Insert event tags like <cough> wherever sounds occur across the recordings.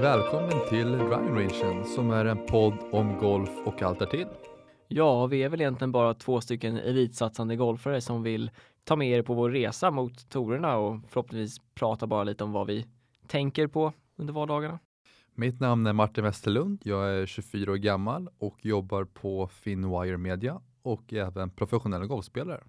Välkommen till Driving Rangen som är en podd om golf och allt därtill. Ja, vi är väl egentligen bara två stycken elitsatsande golfare som vill ta med er på vår resa mot torerna och förhoppningsvis prata bara lite om vad vi tänker på under vardagarna. Mitt namn är Martin Westerlund. Jag är 24 år gammal och jobbar på Finwire Media och är även professionell golfspelare.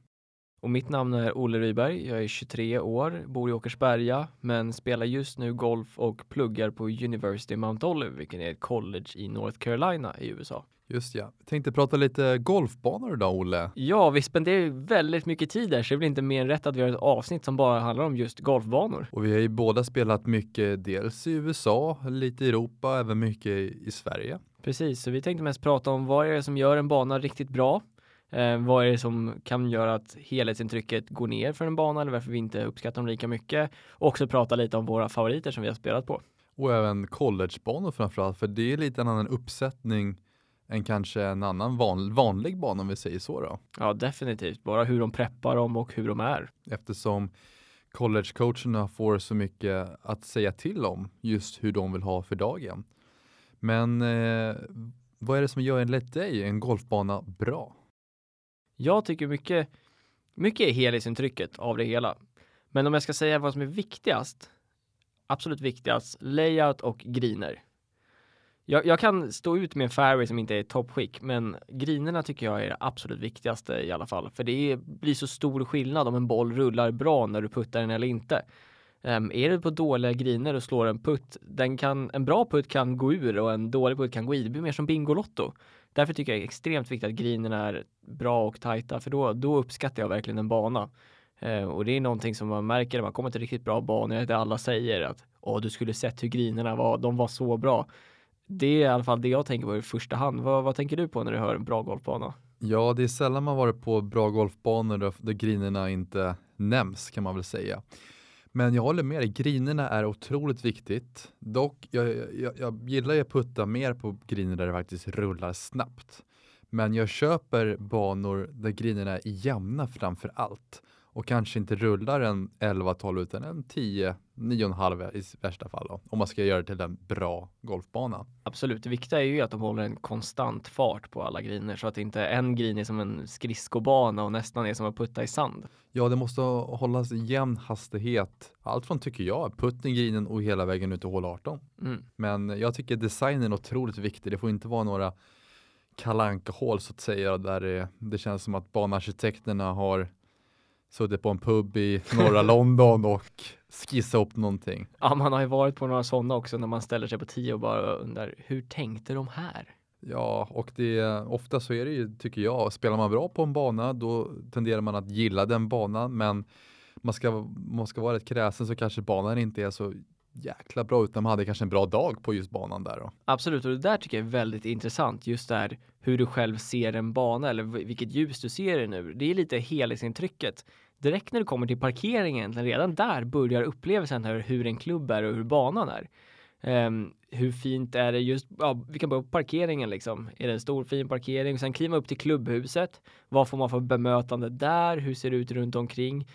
Och mitt namn är Olle Ryberg. Jag är 23 år, bor i Åkersberga, men spelar just nu golf och pluggar på University of Mount Olive, vilket är ett college i North Carolina i USA. Just ja. Tänkte prata lite golfbanor idag, Olle. Ja, vi spenderar ju väldigt mycket tid där, så det väl inte mer än rätt att vi har ett avsnitt som bara handlar om just golfbanor. Och vi har ju båda spelat mycket, dels i USA, lite i Europa, även mycket i Sverige. Precis, så vi tänkte mest prata om vad är det som gör en bana riktigt bra? Eh, vad är det som kan göra att helhetsintrycket går ner för en bana eller varför vi inte uppskattar dem lika mycket? Och också prata lite om våra favoriter som vi har spelat på. Och även collegebanor framförallt, för det är lite en annan uppsättning än kanske en annan van, vanlig bana om vi säger så då. Ja, definitivt. Bara hur de preppar dem och hur de är. Eftersom collegecoacherna får så mycket att säga till om just hur de vill ha för dagen. Men eh, vad är det som gör enligt dig en golfbana bra? Jag tycker mycket, mycket är helhetsintrycket av det hela. Men om jag ska säga vad som är viktigast, absolut viktigast, layout och griner. Jag, jag, kan stå ut med en fairway som inte är toppskick, men grinerna tycker jag är det absolut viktigaste i alla fall. För det är, blir så stor skillnad om en boll rullar bra när du puttar den eller inte. Um, är du på dåliga griner och slår en putt, den kan, en bra putt kan gå ur och en dålig putt kan gå i. Det blir mer som Bingolotto. Därför tycker jag det är extremt viktigt att greenerna är bra och tajta, för då, då uppskattar jag verkligen en bana. Eh, och det är någonting som man märker när man kommer till riktigt bra banor, där alla säger att åh, du skulle sett hur grinerna var, de var så bra det är i alla fall det jag tänker på i första hand. Vad, vad tänker du på när du hör en bra golfbana? Ja, det är sällan man varit på bra golfbanor där, där grinerna inte nämns kan man väl säga. Men jag håller med dig, grinerna är otroligt viktigt. Dock, jag, jag, jag gillar ju att putta mer på griner där det faktiskt rullar snabbt. Men jag köper banor där grinerna är jämna framför allt och kanske inte rullar en 11-12 utan en 10, 9,5 i värsta fall då, om man ska göra det till en bra golfbana. Absolut, det viktiga är ju att de håller en konstant fart på alla griner så att inte en grin är som en skridskobana och nästan är som att putta i sand. Ja, det måste hållas jämn hastighet. Allt från tycker jag, putten grinen och hela vägen ut till hål 18. Mm. Men jag tycker designen är otroligt viktig. Det får inte vara några kalanka hål så att säga där det, det känns som att banarkitekterna har suttit på en pub i norra London och skissat upp någonting. Ja, man har ju varit på några sådana också när man ställer sig på tio och bara undrar hur tänkte de här? Ja, och det ofta så är det ju, tycker jag, spelar man bra på en bana då tenderar man att gilla den banan, men man ska, man ska vara rätt kräsen så kanske banan inte är så jäkla bra utan man hade kanske en bra dag på just banan där då. Absolut, och det där tycker jag är väldigt intressant. Just där hur du själv ser en bana eller vilket ljus du ser den ur. Det är lite helhetsintrycket. Direkt när du kommer till parkeringen, redan där börjar upplevelsen här hur en klubb är och hur banan är. Um, hur fint är det just, ja, vi kan börja på parkeringen liksom. Är det en stor fin parkering? Sen kliva upp till klubbhuset. Vad får man för bemötande där? Hur ser det ut runt omkring?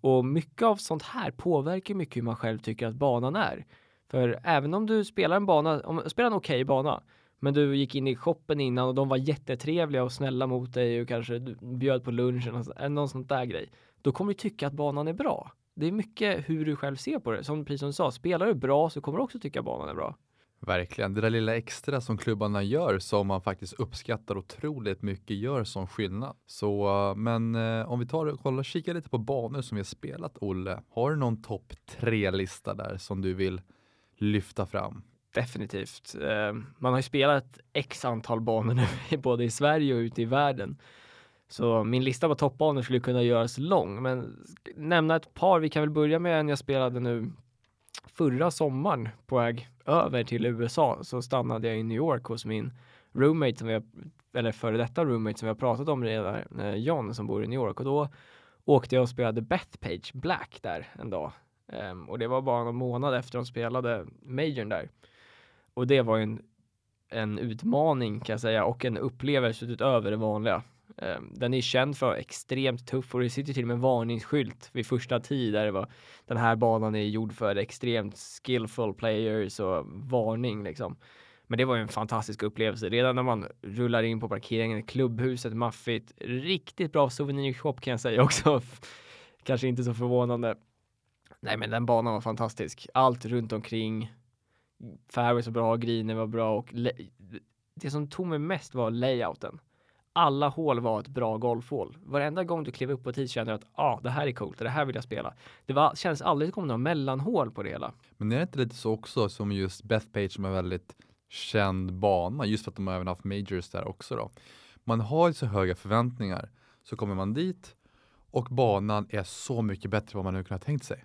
Och mycket av sånt här påverkar mycket hur man själv tycker att banan är. För även om du spelar en bana, om du spelar en okej okay bana, men du gick in i shoppen innan och de var jättetrevliga och snälla mot dig och kanske bjöd på lunchen eller någon sånt där grej. Då kommer du tycka att banan är bra. Det är mycket hur du själv ser på det. Som precis som du sa, spelar du bra så kommer du också tycka att banan är bra. Verkligen, det där lilla extra som klubbarna gör som man faktiskt uppskattar otroligt mycket gör som skillnad. Så, eh, men eh, om vi tar och kollar, kika lite på banor som vi har spelat, Olle. Har du någon topp tre-lista där som du vill lyfta fram? Definitivt. Eh, man har ju spelat x antal banor nu, <laughs> både i Sverige och ute i världen. Så min lista på toppbanor skulle kunna göras lång, men nämna ett par. Vi kan väl börja med en jag spelade nu förra sommaren på väg över till USA så stannade jag i New York hos min roommate som vi har, eller före detta roommate som vi har pratat om redan, eh, John som bor i New York och då åkte jag och spelade Bethpage Black där en dag. Um, och det var bara någon månad efter de spelade Majorn där. Och det var en, en utmaning kan jag säga och en upplevelse utöver det vanliga. Ehm, den är känd för att vara extremt tuff och det sitter till och med en varningsskylt vid första tid där det var den här banan är gjord för extremt skillful players och varning liksom. Men det var ju en fantastisk upplevelse. Redan när man rullar in på parkeringen, klubbhuset maffigt, riktigt bra souvenirshop kan jag säga också. <laughs> Kanske inte så förvånande. Nej, men den banan var fantastisk. Allt runt omkring. Fairways var bra, greener var bra och det som tog mig mest var layouten. Alla hål var ett bra golfhål. Varenda gång du klev upp på tid kände du att ah, det här är coolt, det här vill jag spela. Det var, kändes aldrig som några mellanhål på det hela. Men är det inte lite så också som just Bethpage som är väldigt känd bana, just för att de har även haft majors där också då. Man har ju så höga förväntningar, så kommer man dit och banan är så mycket bättre än vad man nu kunnat tänkt sig.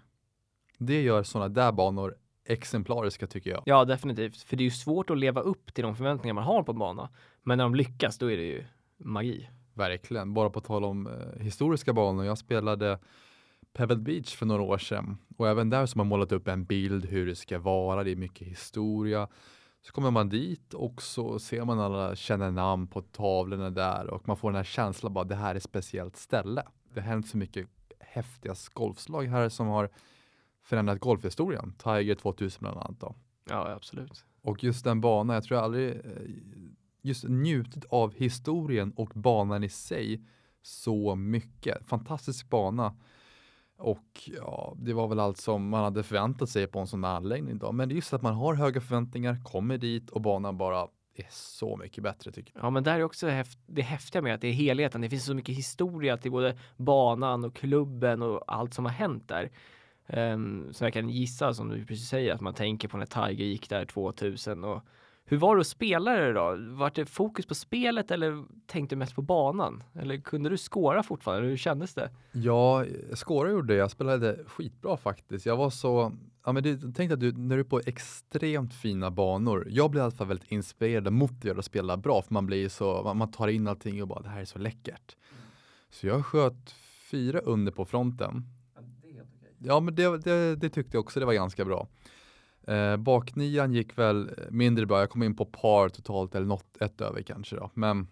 Det gör sådana där banor exemplariska tycker jag. Ja, definitivt. För det är ju svårt att leva upp till de förväntningar man har på en bana. Men när de lyckas, då är det ju magi. Verkligen. Bara på tal om eh, historiska banor. Jag spelade Pebble Beach för några år sedan och även där som har målat upp en bild hur det ska vara. Det är mycket historia. Så kommer man dit och så ser man alla känner namn på tavlorna där och man får den här känslan bara det här är ett speciellt ställe. Det har hänt så mycket häftiga golfslag här som har förändrat golfhistorien. Tiger 2000 bland annat då. Ja, absolut. Och just den banan, jag tror jag aldrig eh, just njutit av historien och banan i sig så mycket. Fantastisk bana. Och ja, det var väl allt som man hade förväntat sig på en sån här anläggning då. Men det är just att man har höga förväntningar, kommer dit och banan bara är så mycket bättre tycker jag. Ja, men där är också häft det häftiga med att det är helheten. Det finns så mycket historia till både banan och klubben och allt som har hänt där. Ehm, um, så jag kan gissa som du precis säger att man tänker på när Tiger gick där 2000 och hur var det att spela det då? Var det fokus på spelet eller tänkte du mest på banan? Eller kunde du skåra fortfarande? Hur kändes det? Ja, skåra gjorde jag. Jag spelade skitbra faktiskt. Jag var så, ja men det, tänk att du, när du är på extremt fina banor. Jag blir i alla fall väldigt inspirerad och motiverad att spela bra för man blir så, man, man tar in allting och bara det här är så läckert. Så jag sköt fyra under på fronten. Ja, men det, det, det tyckte jag också det var ganska bra. Eh, baknian gick väl eh, mindre bra. Jag kom in på par totalt eller något ett över kanske då. Men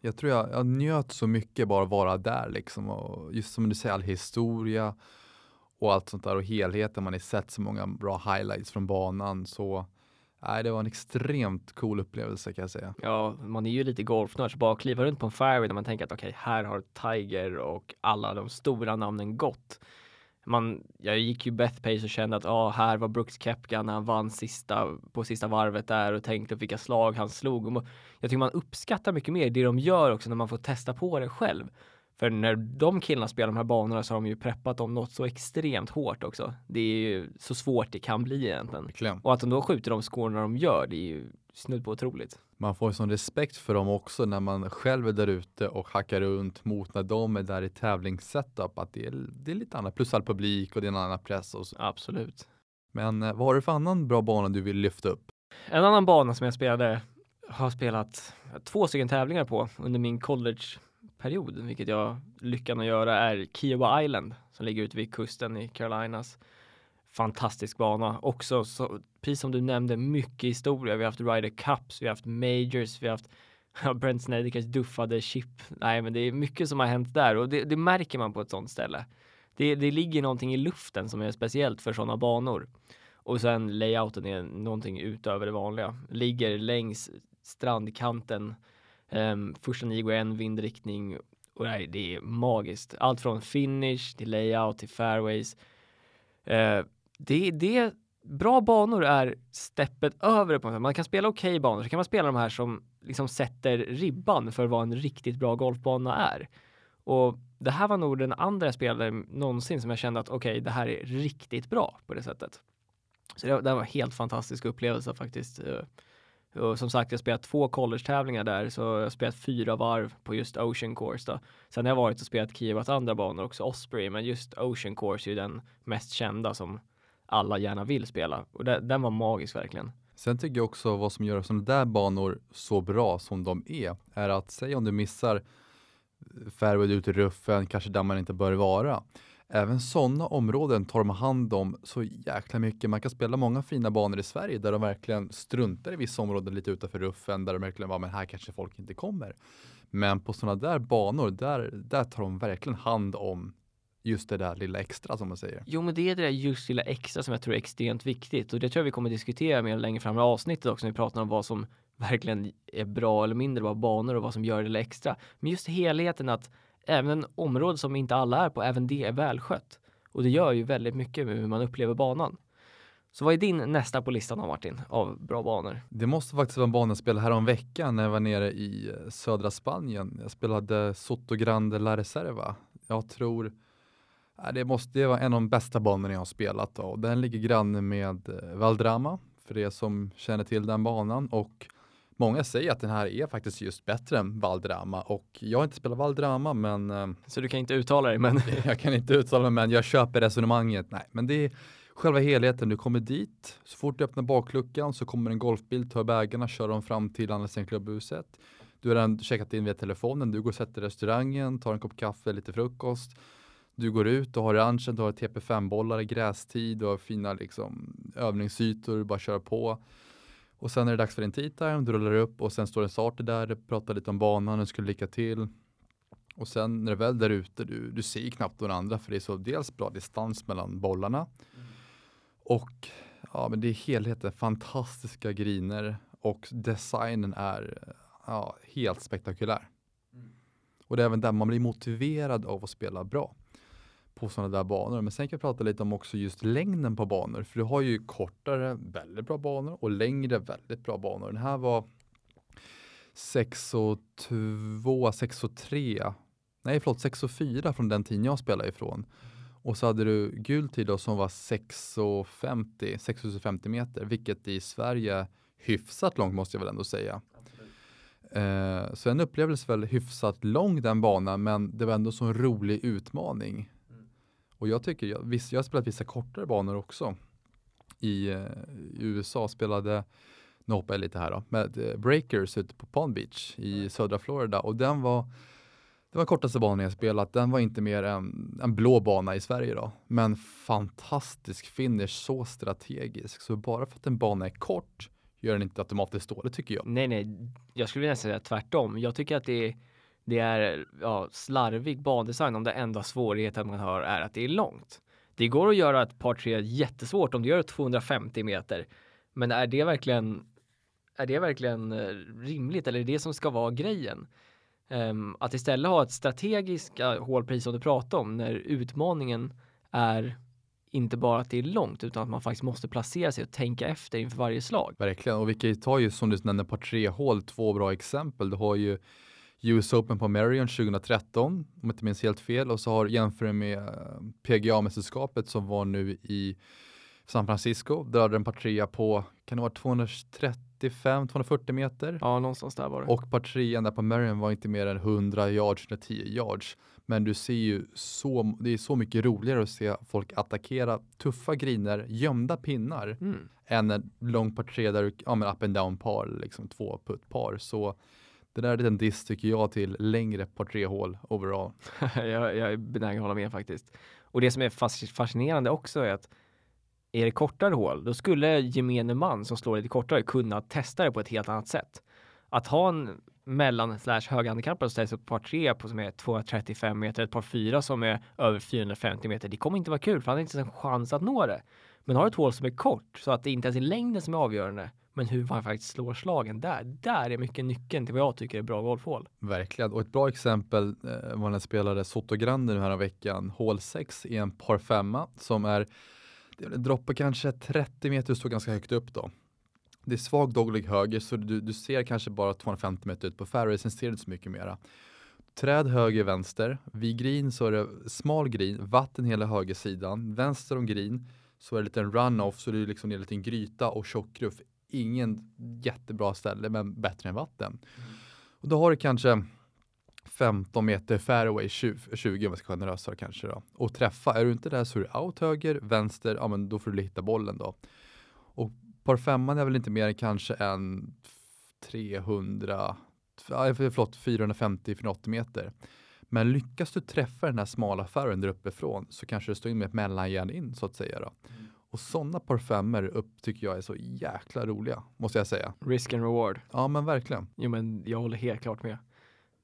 jag tror jag, jag njöt så mycket bara att vara där liksom. Och just som du säger, all historia och allt sånt där och helheten. Man har sett så många bra highlights från banan. Så nej, det var en extremt cool upplevelse kan jag säga. Ja, man är ju lite golfnörd så bara kliva runt på en fairway när man tänker att okej, okay, här har Tiger och alla de stora namnen gått man, jag gick ju Bethpace och kände att ah, här var Brooks Kepka när han vann sista, på sista varvet där och tänkte vilka slag han slog. Och jag tycker man uppskattar mycket mer det de gör också när man får testa på det själv. För när de killarna spelar de här banorna så har de ju preppat dem något så extremt hårt också. Det är ju så svårt det kan bli egentligen. Verkligen. Och att de då skjuter de skorna de gör, det är ju snudd på otroligt. Man får sån respekt för dem också när man själv är där ute och hackar runt mot när de är där i tävlingssetup. Att det är, det är lite annat, plus all publik och det är en annan press. Och så. Absolut. Men eh, vad har du för annan bra bana du vill lyfta upp? En annan bana som jag spelade, har spelat två stycken tävlingar på under min collegeperiod, vilket jag lyckan att göra är Kiowa Island som ligger ute vid kusten i Carolinas fantastisk bana. Också, så, precis som du nämnde, mycket historia. Vi har haft Ryder Cups, vi har haft Majors, vi har haft <laughs> ja, Brent Snedekers duffade chip. Nej, men det är mycket som har hänt där och det, det märker man på ett sånt ställe. Det, det ligger någonting i luften som är speciellt för sådana banor. Och sen layouten är någonting utöver det vanliga. Ligger längs strandkanten. Um, första nio går en vindriktning och nej, det är magiskt. Allt från finish till layout till fairways. Uh, det, det, bra banor är steppet över på Man kan spela okej okay banor, så kan man spela de här som liksom sätter ribban för vad en riktigt bra golfbana är. Och det här var nog den andra jag spelade någonsin som jag kände att okej, okay, det här är riktigt bra på det sättet. Så det, det var en helt fantastisk upplevelse faktiskt. Eh. Och som sagt, jag spelat två college-tävlingar där, så jag har spelat fyra varv på just Ocean Course. Då. Sen har jag varit och spelat Kivas andra banor också, Osprey, men just Ocean Course är ju den mest kända som alla gärna vill spela. Och det, den var magisk verkligen. Sen tycker jag också vad som gör sådana där banor så bra som de är, är att säg om du missar fairway ut i ruffen, kanske där man inte bör vara. Även sådana områden tar de hand om så jäkla mycket. Man kan spela många fina banor i Sverige där de verkligen struntar i vissa områden lite utanför ruffen där de verkligen bara, men här kanske folk inte kommer. Men på sådana där banor, där, där tar de verkligen hand om just det där lilla extra som man säger. Jo, men det är det där just lilla extra som jag tror är extremt viktigt och det tror jag vi kommer diskutera mer längre fram i avsnittet också när vi pratar om vad som verkligen är bra eller mindre bra banor och vad som gör det lilla extra. Men just helheten att även en område som inte alla är på, även det är välskött. Och det gör ju väldigt mycket med hur man upplever banan. Så vad är din nästa på listan då Martin, av bra banor? Det måste faktiskt vara en bana jag spelade här om veckan när jag var nere i södra Spanien. Jag spelade Soto Grande La Reserva. Jag tror det måste vara en av de bästa banorna jag har spelat. Då. Den ligger granne med eh, Valdrama, för det som känner till den banan. Och Många säger att den här är faktiskt just bättre än Valdrama och jag har inte spelat Valdrama men eh, Så du kan inte uttala dig men <laughs> Jag kan inte uttala mig men jag köper resonemanget. Nej, men det är själva helheten. Du kommer dit, så fort du öppnar bakluckan så kommer en golfbil, tar bägarna, kör dem fram till Andersen klubbhuset. Du har redan checkat in via telefonen, du går och sätter restaurangen, tar en kopp kaffe, lite frukost. Du går ut och har lunchen, du har TP5-bollar i grästid, du har fina liksom, övningsytor, du bara kör på. Och sen är det dags för en tea time, du rullar upp och sen står en starter där, pratar lite om banan, och skulle lycka till. Och sen när det väl där ute, du, du ser knappt några andra för det är så dels bra distans mellan bollarna mm. och ja, men det är helheten, fantastiska griner och designen är ja, helt spektakulär. Mm. Och det är även där man blir motiverad av att spela bra på sådana där banor. Men sen kan vi prata lite om också just längden på banor. För du har ju kortare, väldigt bra banor och längre, väldigt bra banor. Den här var 6 och 2, 6 och 3. Nej, förlåt, 6 och 4 från den tiden jag spelade ifrån. Och så hade du gul tid då som var 6,50 650 meter, vilket i Sverige hyfsat långt måste jag väl ändå säga. Eh, så en upplevelse väl hyfsat lång den banan, men det var ändå så en rolig utmaning. Och jag tycker, jag, visst, jag har spelat vissa kortare banor också. I, eh, USA spelade, nu hoppar jag lite här då, med eh, Breakers ute på Palm Beach i södra Florida och den var det var kortaste banan jag spelat. Den var inte mer än en blå bana i Sverige då. Men fantastisk finish, så strategisk. Så bara för att en bana är kort gör den inte automatiskt dålig tycker jag. Nej, nej, jag skulle vilja säga tvärtom. Jag tycker att det är det är ja, slarvig bandesign om det enda svårigheten man har är att det är långt. Det går att göra ett par tre jättesvårt om du gör 250 meter. Men är det verkligen är det verkligen eh, rimligt eller är det som ska vara grejen? Um, att istället ha ett strategiskt hålpris som du pratar om när utmaningen är inte bara att det är långt utan att man faktiskt måste placera sig och tänka efter inför varje slag. Verkligen och vi kan ju ta ju som du nämnde par tre hål två bra exempel. Du har ju US Open på Marion 2013, om jag inte minns helt fel, och så har jämfört med eh, PGA-mästerskapet som var nu i San Francisco, där hade den par på, kan det vara 235-240 meter? Ja, någonstans där var det. Och par där på Marion var inte mer än 100 yards, 110 yards. Men du ser ju så, det är så mycket roligare att se folk attackera tuffa griner, gömda pinnar, mm. än en lång par där du, ja men up and down par, liksom två putt par. Så det där är en liten diss tycker jag till längre par tre hål overall. <laughs> jag, jag är benägen att hålla med faktiskt. Och det som är fascinerande också är att är det kortare hål, då skulle gemene man som slår lite kortare kunna testa det på ett helt annat sätt. Att ha en mellan slash höghandikappad som ställs upp par tre på som är 235 meter, ett par fyra som är över 450 meter. Det kommer inte vara kul för han har inte ens en chans att nå det. Men har ett hål som är kort så att det inte ens är längden som är avgörande men hur man faktiskt slår slagen där, där är mycket nyckeln till vad jag tycker är bra golfhål. Verkligen, och ett bra exempel eh, var när jag spelade Soto Grande nu här veckan, hål 6 i en par femma som är, det droppar kanske 30 meter, står ganska högt upp då. Det är svag doglig höger så du, du ser kanske bara 250 meter ut på fairway, sen ser du inte så mycket mera. Träd höger, vänster. Vid green så är det smal green, vatten hela högersidan. Vänster om green så är det en liten runoff så det är liksom en liten gryta och tjockruff ingen jättebra ställe men bättre än vatten. Mm. Och då har du kanske 15 meter fairway, 20, 20 om jag ska generösare kanske då. Och träffa, är du inte där så är du out höger, vänster, ja men då får du hitta bollen då. Och par femman är väl inte mer än kanske en 300, eh, förlåt 450-480 meter. Men lyckas du träffa den här smala fairwayen där uppifrån så kanske du står in med ett mellanjärn in så att säga. Då. Och sådana par femmer upp tycker jag är så jäkla roliga, måste jag säga. Risk and reward. Ja, men verkligen. Jo, men jag håller helt klart med.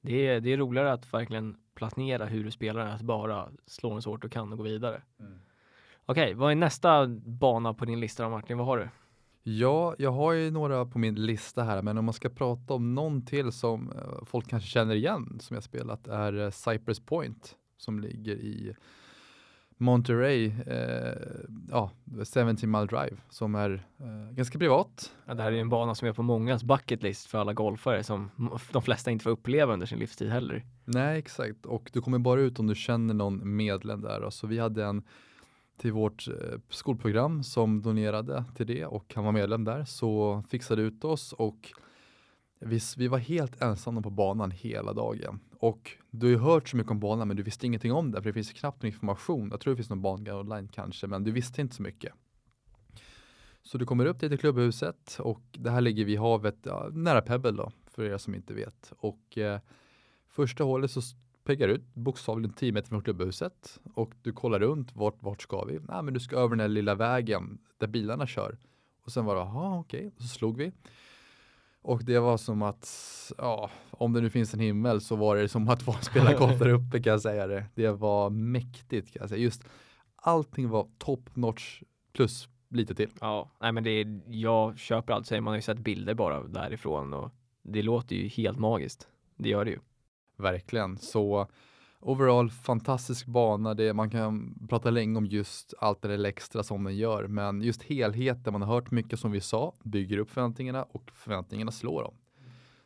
Det är, det är roligare att verkligen planera hur du spelar än att bara slå den så hårt du kan och gå vidare. Mm. Okej, vad är nästa bana på din lista då Martin? Vad har du? Ja, jag har ju några på min lista här, men om man ska prata om någon till som eh, folk kanske känner igen som jag spelat är eh, Cypress Point som ligger i Monterey, eh, ja, 17 mile drive som är eh, ganska privat. Ja, det här är ju en bana som är på mångas bucket list för alla golfare som de flesta inte får uppleva under sin livstid heller. Nej, exakt. Och du kommer bara ut om du känner någon medlem där. Så vi hade en till vårt eh, skolprogram som donerade till det och han var medlem där så fixade ut oss och vi, vi var helt ensamma på banan hela dagen. Och du har ju hört så mycket om banan men du visste ingenting om det för det finns knappt någon information. Jag tror det finns någon banguide online kanske men du visste inte så mycket. Så du kommer upp till klubbhuset och det här ligger vid havet, ja, nära Pebble då, för er som inte vet. Och eh, första hålet så pekar ut bokstavligen 10 meter från klubbhuset och du kollar runt vart, vart ska vi? Nej, men du ska över den här lilla vägen där bilarna kör. Och sen var det, jaha okej, okay. så slog vi. Och det var som att, ja, om det nu finns en himmel så var det som att vara spela <laughs> där uppe kan jag säga det. Det var mäktigt kan jag säga. Just allting var top notch plus lite till. Ja, nej men det är, jag köper allt, säger man har ju sett bilder bara därifrån och det låter ju helt magiskt. Det gör det ju. Verkligen. Så overall fantastisk bana. Det, man kan prata länge om just allt det där extra som den gör, men just helheten, man har hört mycket som vi sa, bygger upp förväntningarna och förväntningarna slår dem.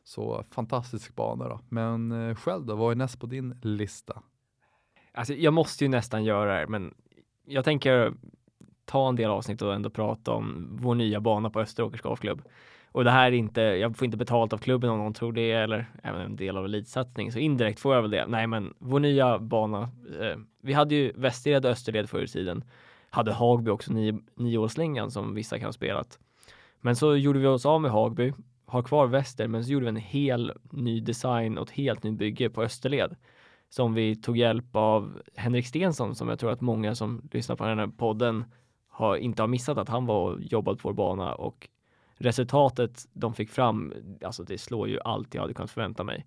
Så fantastisk bana då. Men eh, själv då, vad är näst på din lista? Alltså, jag måste ju nästan göra det, men jag tänker ta en del avsnitt och ändå prata om vår nya bana på Österåkers Golfklubb. Och det här är inte, jag får inte betalt av klubben om någon tror det eller även en del av elitsatsning. Så indirekt får jag väl det. Nej, men vår nya bana. Eh, vi hade ju Västerled och Österled förr i tiden. Hade Hagby också nio, nioårslängan som vissa kan ha spelat. Men så gjorde vi oss av med Hagby, har kvar Väster, men så gjorde vi en hel ny design och ett helt nytt bygge på Österled som vi tog hjälp av Henrik Stensson som jag tror att många som lyssnar på den här podden har inte har missat att han var och jobbat på vår bana och resultatet de fick fram, alltså det slår ju allt jag hade kunnat förvänta mig.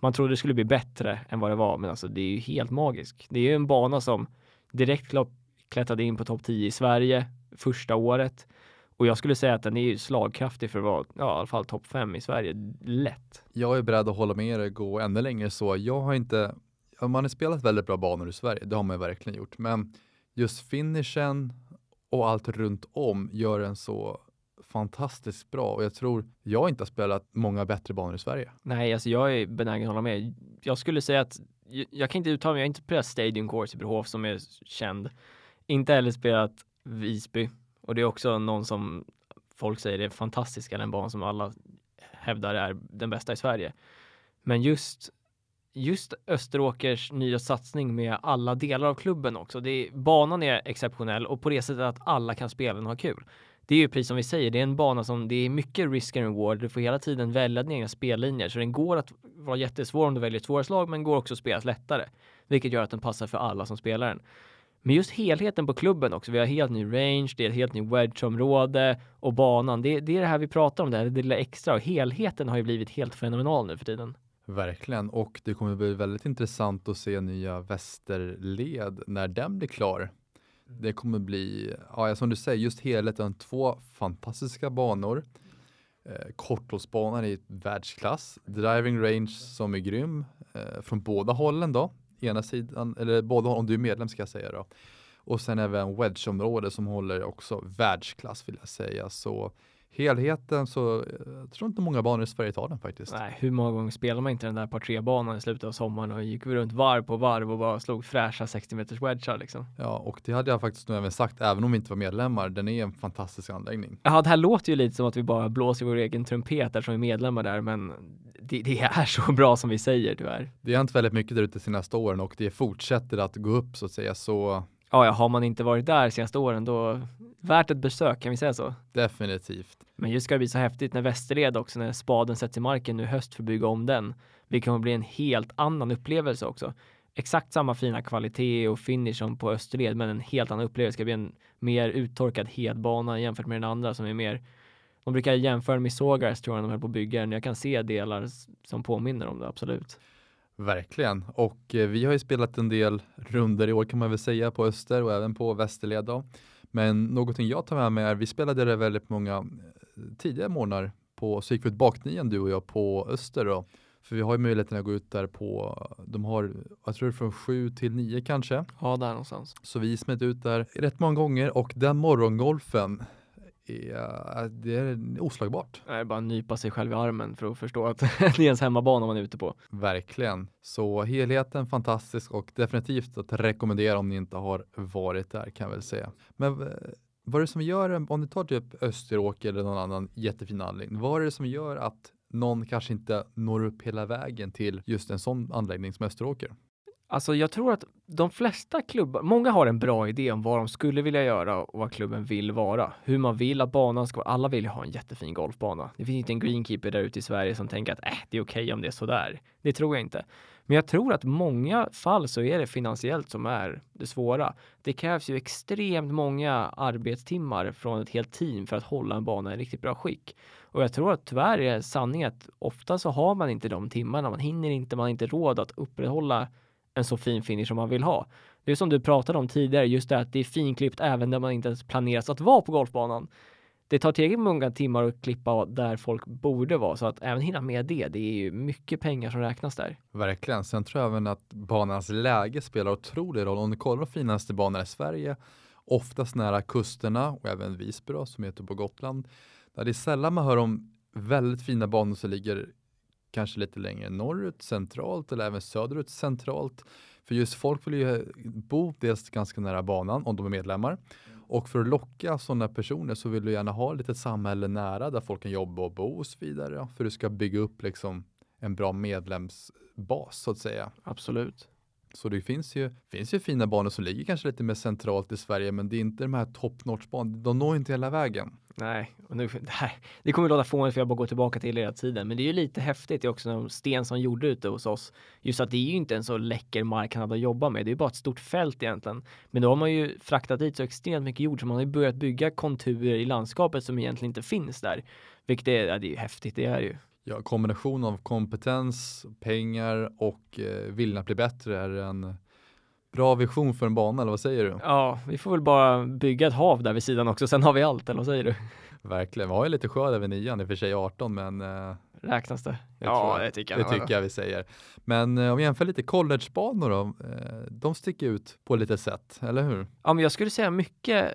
Man trodde det skulle bli bättre än vad det var, men alltså det är ju helt magiskt. Det är ju en bana som direkt klättrade in på topp 10 i Sverige första året. Och jag skulle säga att den är ju slagkraftig för att vara, ja, i alla fall topp 5 i Sverige, lätt. Jag är beredd att hålla med dig och gå ännu längre så. Jag har inte, man har spelat väldigt bra banor i Sverige, det har man verkligen gjort, men just finishen och allt runt om gör den så fantastiskt bra och jag tror jag inte har spelat många bättre banor i Sverige. Nej, alltså jag är benägen att hålla med. Jag skulle säga att jag, kan inte uttala mig, jag har inte spelat Stadium Course i Brohof som är känd. Inte heller spelat Visby och det är också någon som folk säger är fantastisk, den banan som alla hävdar är den bästa i Sverige. Men just just Österåkers nya satsning med alla delar av klubben också. Det är, banan är exceptionell och på det sättet att alla kan spela och ha kul det är ju precis som vi säger, det är en bana som det är mycket risk and reward. Du får hela tiden välja dina egna spellinjer, så den går att vara jättesvår om du väljer ett svåra slag, men går också att spelas lättare, vilket gör att den passar för alla som spelar den. Men just helheten på klubben också. Vi har helt ny range, det är ett helt ny wedge-område och banan. Det, det, är det här vi pratar om, det, här, det lilla extra och helheten har ju blivit helt fenomenal nu för tiden. Verkligen, och det kommer bli väldigt intressant att se nya Västerled när den blir klar. Det kommer bli, ja, som du säger, just helheten, två fantastiska banor. Eh, korthållsbanan i världsklass, driving range som är grym eh, från båda hållen då. Ena sidan, eller båda om du är medlem ska jag säga då. Och sen även wedgeområde som håller också världsklass vill jag säga. Så helheten så eh, jag tror inte många banor i Sverige tar den faktiskt. Nej, hur många gånger spelar man inte den där par tre banan i slutet av sommaren och gick runt varv på varv och bara slog fräscha 60 meters wedgar liksom. Ja, och det hade jag faktiskt nu även sagt, även om vi inte var medlemmar. Den är en fantastisk anläggning. Ja, det här låter ju lite som att vi bara blåser vår egen trumpet där som är medlemmar där, men det, det är <laughs> så bra som vi säger tyvärr. Det har hänt väldigt mycket där ute de senaste åren och det fortsätter att gå upp så att säga, så ja, har man inte varit där senaste åren då värt ett besök, kan vi säga så? Definitivt. Men just ska det bli så häftigt när Västerled också, när spaden sätts i marken nu höst för att bygga om den. Det kommer bli en helt annan upplevelse också. exakt samma fina kvalitet och finish som på Österled, men en helt annan upplevelse. Det ska bli en mer uttorkad hedbana jämfört med den andra som är mer de brukar jämföra med sågars tror jag de höll på att bygga den. Jag kan se delar som påminner om det, absolut. Verkligen, och eh, vi har ju spelat en del runder i år kan man väl säga på Öster och även på Västerled. Då. Men någonting jag tar med mig är, vi spelade det väldigt många eh, tidiga månader på, så gick vi ut baknian du och jag på Öster då. För vi har ju möjligheten att gå ut där på, de har, jag tror från sju till nio kanske. Ja, där någonstans. Så vi smet ut där rätt många gånger och den morgongolfen, är, det är oslagbart. Det är bara att nypa sig själv i armen för att förstå att <laughs> det är ens hemmabana man är ute på. Verkligen. Så helheten fantastisk och definitivt att rekommendera om ni inte har varit där kan jag väl säga. Men eh, vad är det som gör, om ni tar typ Österåker eller någon annan jättefin anläggning, vad är det som gör att någon kanske inte når upp hela vägen till just en sån anläggning som Österåker? Alltså jag tror att de flesta klubbar, många har en bra idé om vad de skulle vilja göra och vad klubben vill vara. Hur man vill att banan ska vara. Alla vill ju ha en jättefin golfbana. Det finns inte en greenkeeper där ute i Sverige som tänker att äh, det är okej okay om det är sådär. Det tror jag inte. Men jag tror att många fall så är det finansiellt som är det svåra. Det krävs ju extremt många arbetstimmar från ett helt team för att hålla en bana i riktigt bra skick. Och jag tror att tyvärr är sanningen att ofta så har man inte de timmarna. Man hinner inte, man har inte råd att upprätthålla en så fin finish som man vill ha. Det är som du pratade om tidigare, just det att det är finklippt även där man inte ens planerat att vara på golfbanan. Det tar tillräckligt många timmar att klippa där folk borde vara, så att även hinna med det, det är ju mycket pengar som räknas där. Verkligen. Sen tror jag även att banans läge spelar otrolig roll. Om du kollar de finaste banorna i Sverige, oftast nära kusterna och även Visby då, som heter typ på Gotland, där det är sällan man hör om väldigt fina banor som ligger kanske lite längre norrut centralt eller även söderut centralt. För just folk vill ju bo dels ganska nära banan om de är medlemmar. Och för att locka sådana personer så vill du gärna ha ett litet samhälle nära där folk kan jobba och bo och så vidare. För du ska bygga upp liksom en bra medlemsbas så att säga. Absolut. Så det finns ju, finns ju fina banor som ligger kanske lite mer centralt i Sverige men det är inte de här top notch banorna. De når inte hela vägen. Nej, och nu, det, här, det kommer låta fånigt för jag bara går tillbaka till hela tiden. Men det är ju lite häftigt det är också de sten som gjorde ute hos oss. Just att det är ju inte en så läcker marknad att jobba med. Det är ju bara ett stort fält egentligen. Men då har man ju fraktat dit så extremt mycket jord så man har ju börjat bygga konturer i landskapet som egentligen inte finns där. Vilket är, ja, det är ju häftigt, det är ju. Ja, kombination av kompetens, pengar och eh, viljan att bli bättre är en bra vision för en bana, eller vad säger du? Ja, vi får väl bara bygga ett hav där vid sidan också, sen har vi allt, eller vad säger du? Verkligen, vi har ju lite sjö där vid nian, i och för sig 18, men eh, Räknas det? Ja, det tycker jag. Det tycker jag vi säger. Men eh, om vi jämför lite collegebanor då, eh, de sticker ut på lite sätt, eller hur? Ja, men jag skulle säga mycket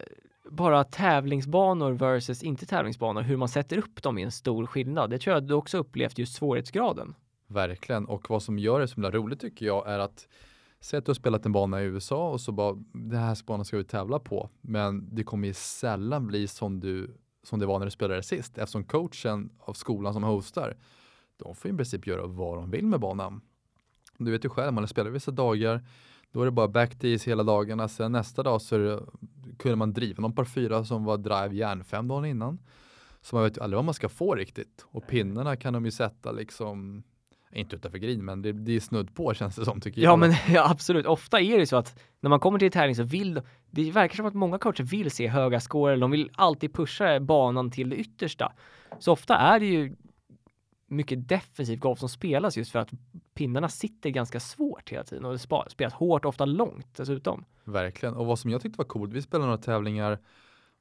bara tävlingsbanor versus inte tävlingsbanor, hur man sätter upp dem är en stor skillnad. Det tror jag du också upplevt just svårighetsgraden. Verkligen, och vad som gör det så himla roligt tycker jag är att Säg att du har spelat en bana i USA och så bara, den här banan ska vi tävla på. Men det kommer ju sällan bli som, du, som det var när du spelade sist. Eftersom coachen av skolan som hostar, de får i princip göra vad de vill med banan. Du vet ju själv, man spelar vissa dagar, då är det bara backtees hela dagarna. Sen nästa dag så det, kunde man driva någon par fyra som var drive järn fem dagar innan. Så man vet ju aldrig vad man ska få riktigt. Och pinnarna kan de ju sätta liksom inte utanför green, men det, det är snudd på känns det som tycker ja, jag. Men, <laughs> ja, absolut. Ofta är det så att när man kommer till tävling så vill det verkar som att många coacher vill se höga score, de vill alltid pusha banan till det yttersta. Så ofta är det ju mycket defensiv golf som spelas just för att pinnarna sitter ganska svårt hela tiden och det spelas hårt, ofta långt dessutom. Verkligen, och vad som jag tyckte var coolt, vi spelade några tävlingar,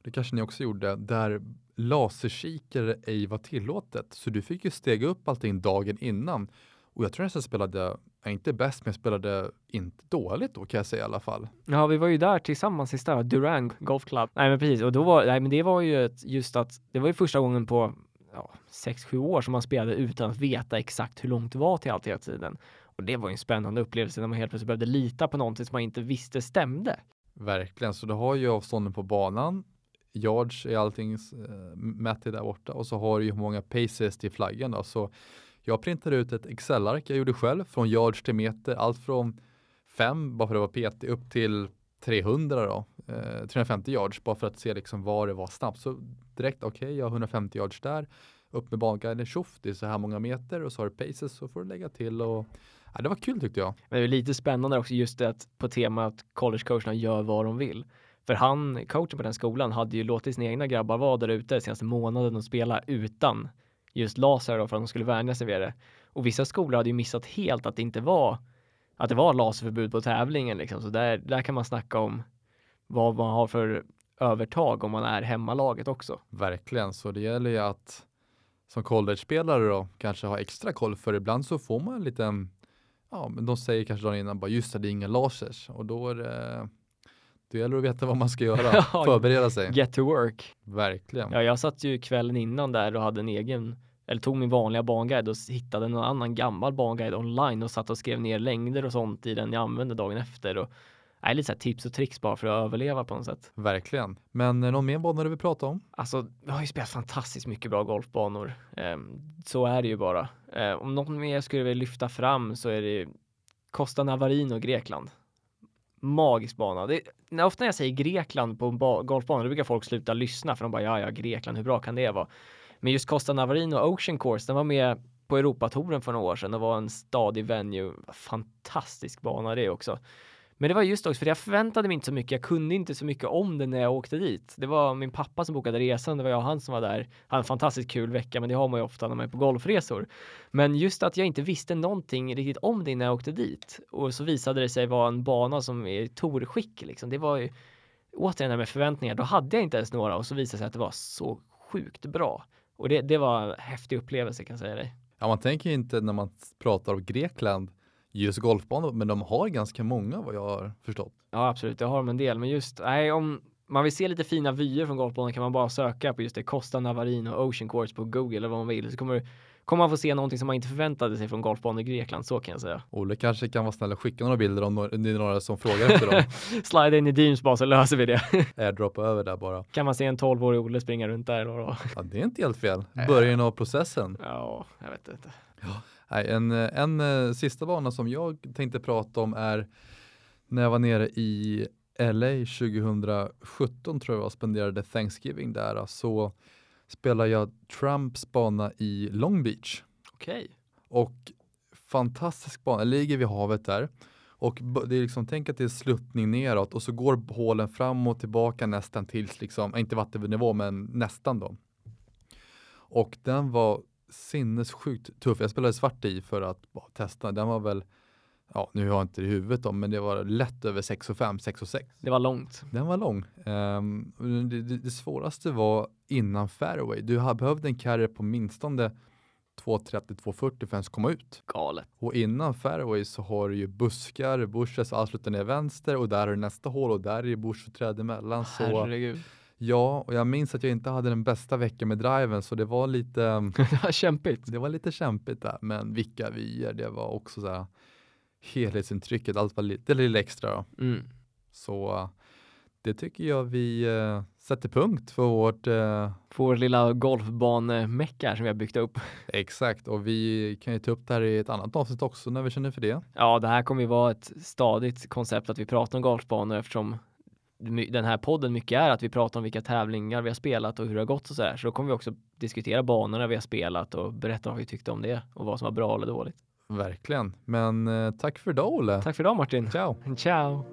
det kanske ni också gjorde, där laserkikare ej var tillåtet. Så du fick ju stega upp allting dagen innan. Och jag tror nästan jag spelade, inte bäst, men jag spelade inte dåligt då kan jag säga i alla fall. Ja, vi var ju där tillsammans sista, Durang Golf Club. Nej, men precis. Och då var, nej, men det var ju ett, just att det var ju första gången på ja, 6-7 år som man spelade utan att veta exakt hur långt det var till allt hela tiden. Och det var ju en spännande upplevelse när man helt plötsligt behövde lita på någonting som man inte visste stämde. Verkligen, så du har ju avstånden på banan yards är allting eh, mätt mätt där borta och så har du ju hur många paces till flaggan då. Så jag printade ut ett Excel-ark jag gjorde själv från yards till meter, allt från 5 bara för att vara PT upp till 300 då, eh, 350 yards bara för att se liksom var det var snabbt. Så direkt, okej, okay, jag har 150 yards där. upp med banguiden, tjoff, det är så här många meter och så har du paces så får du lägga till och ja, det var kul tyckte jag. Men det är lite spännande också just det att på temat att collegecoacherna gör vad de vill. För han, coachen på den skolan, hade ju låtit sina egna grabbar vara där ute senaste månaden och spela utan just laser då för att de skulle vänja sig vid det. Och vissa skolor hade ju missat helt att det inte var att det var laserförbud på tävlingen liksom. Så där, där kan man snacka om vad man har för övertag om man är hemmalaget också. Verkligen, så det gäller ju att som college-spelare då kanske ha extra koll för ibland så får man en liten, ja men de säger kanske dagen innan bara just det, det är inga lasers och då är det det gäller att veta vad man ska <laughs> göra, förbereda sig. Get to work. Verkligen. Ja, jag satt ju kvällen innan där och hade en egen, eller tog min vanliga banguide och hittade någon annan gammal banguide online och satt och skrev ner längder och sånt i den jag använde dagen efter. Och, nej, lite så tips och tricks bara för att överleva på något sätt. Verkligen. Men eh, någon mer bana du vill prata om? Alltså, vi har ju spelat fantastiskt mycket bra golfbanor. Eh, så är det ju bara. Eh, om någon mer skulle vilja lyfta fram så är det Costa Navarino, Grekland magisk bana. Det, när, ofta när jag säger Grekland på en golfbana, då brukar folk sluta lyssna för de bara ja, ja, Grekland, hur bra kan det vara? Men just Costa Navarino Ocean Course, den var med på Europatouren för några år sedan. och var en stadig venue. Fantastisk bana det också. Men det var just också för jag förväntade mig inte så mycket. Jag kunde inte så mycket om det när jag åkte dit. Det var min pappa som bokade resan. Det var jag och han som var där. Han en fantastiskt kul vecka, men det har man ju ofta när man är på golfresor. Men just att jag inte visste någonting riktigt om det när jag åkte dit och så visade det sig vara en bana som är i torskick liksom. Det var ju återigen det med förväntningar. Då hade jag inte ens några och så visade det sig att det var så sjukt bra. Och det, det var en häftig upplevelse kan jag säga dig. Ja, man tänker inte när man pratar om Grekland just golfbanor, men de har ganska många vad jag har förstått. Ja, absolut, det har de en del, men just nej, om man vill se lite fina vyer från golfbanan kan man bara söka på just det Costa Navarino Ocean Course på Google eller vad man vill så kommer kommer man få se någonting som man inte förväntade sig från golfbanor i Grekland, så kan jag säga. Olle kanske kan vara snäll och skicka några bilder om det är några som frågar efter dem. <laughs> Slide in i Deems bara så löser vi det. <laughs> Airdroppa över där bara. Kan man se en 12-årig Olle springa runt där då? Ja, det är inte helt fel. Början av processen. Ja, jag vet inte. Ja. Nej, en, en, en sista bana som jag tänkte prata om är när jag var nere i LA 2017 tror jag och spenderade Thanksgiving där så spelade jag Trumps bana i Long Beach. Okej. Okay. Och fantastisk bana, ligger vid havet där. Och det är liksom, tänk att det är sluttning neråt och så går hålen fram och tillbaka nästan tills, liksom, inte vattennivå men nästan då. Och den var sinnessjukt tuff. Jag spelade svart i för att bara, testa. Den var väl, ja nu har jag inte det i huvudet då, men det var lätt över 6 och 5, 6 och 6. Det var långt. Den var lång. Um, det, det, det, svåraste var innan fairway. Du behövde en carry på minstone 2.30-2.40 för att ens komma ut. Galet. Och innan fairway så har du ju buskar, bushes, allt slutar ner vänster och där är nästa hål och där är det bush och träd emellan. Herregud. Så Ja, och jag minns att jag inte hade den bästa veckan med driven så det var lite <laughs> det var kämpigt. Det var lite kämpigt där, men vilka vyer, det var också så här helhetsintrycket, allt var lite, lite extra. Mm. Så det tycker jag vi uh, sätter punkt för vårt uh, för vår lilla golfbanemecka som vi har byggt upp. <laughs> Exakt, och vi kan ju ta upp det här i ett annat avsnitt också när vi känner för det. Ja, det här kommer ju vara ett stadigt koncept att vi pratar om golfbanor eftersom den här podden mycket är att vi pratar om vilka tävlingar vi har spelat och hur det har gått och så där. Så då kommer vi också diskutera banorna vi har spelat och berätta vad vi tyckte om det och vad som var bra eller dåligt. Verkligen. Men eh, tack för idag Olle. Tack för idag Martin. Ciao. Ciao.